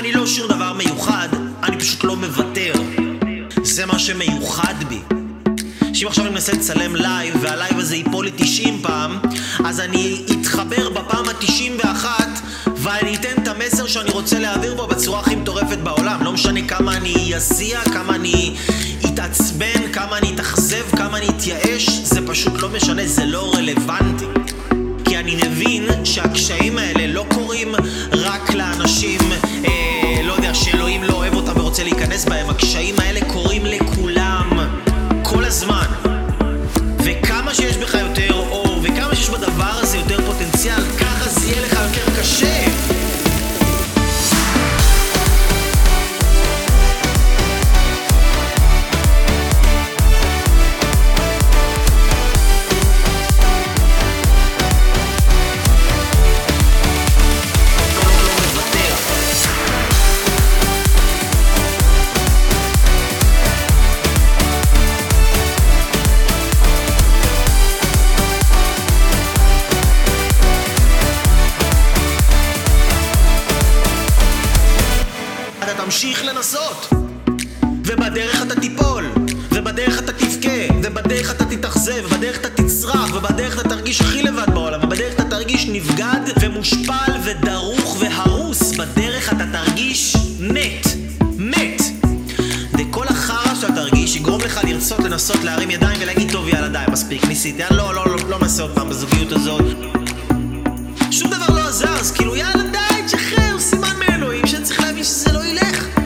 אני לא שום דבר מיוחד, אני פשוט לא מוותר. זה מה שמיוחד בי. שאם עכשיו אני מנסה לצלם לייב, והלייב הזה ייפול לי 90 פעם, אז אני אתחבר בפעם ה-91, ואני אתן את המסר שאני רוצה להעביר בו בצורה הכי מטורפת בעולם. לא משנה כמה אני אזיע, כמה אני אתעצבן, כמה אני אתאכזב, כמה אני אתייאש, זה פשוט לא משנה, זה לא רלוונטי. כי אני מבין שהקשיים להיכנס בהם, הקשיים האלה קורים לכולם, כל הזמן. וכמה שיש בך אתה תמשיך לנסות. ובדרך אתה תיפול ובדרך אתה תבכה ובדרך אתה תתאכזב ובדרך אתה תצרח ובדרך אתה תרגיש הכי לבד בעולם ובדרך אתה תרגיש נבגד ומושפל ודרוך והרוס. בדרך אתה תרגיש מת מת. וכל החרא שאתה תרגיש יגרום לך לרצות לנסות להרים ידיים ולהגיד טוב יאללה די מספיק ניסיתי. אני לא לא לא לא מנסה עוד פעם בזוגיות הזאת בשביל שזה לא ילך.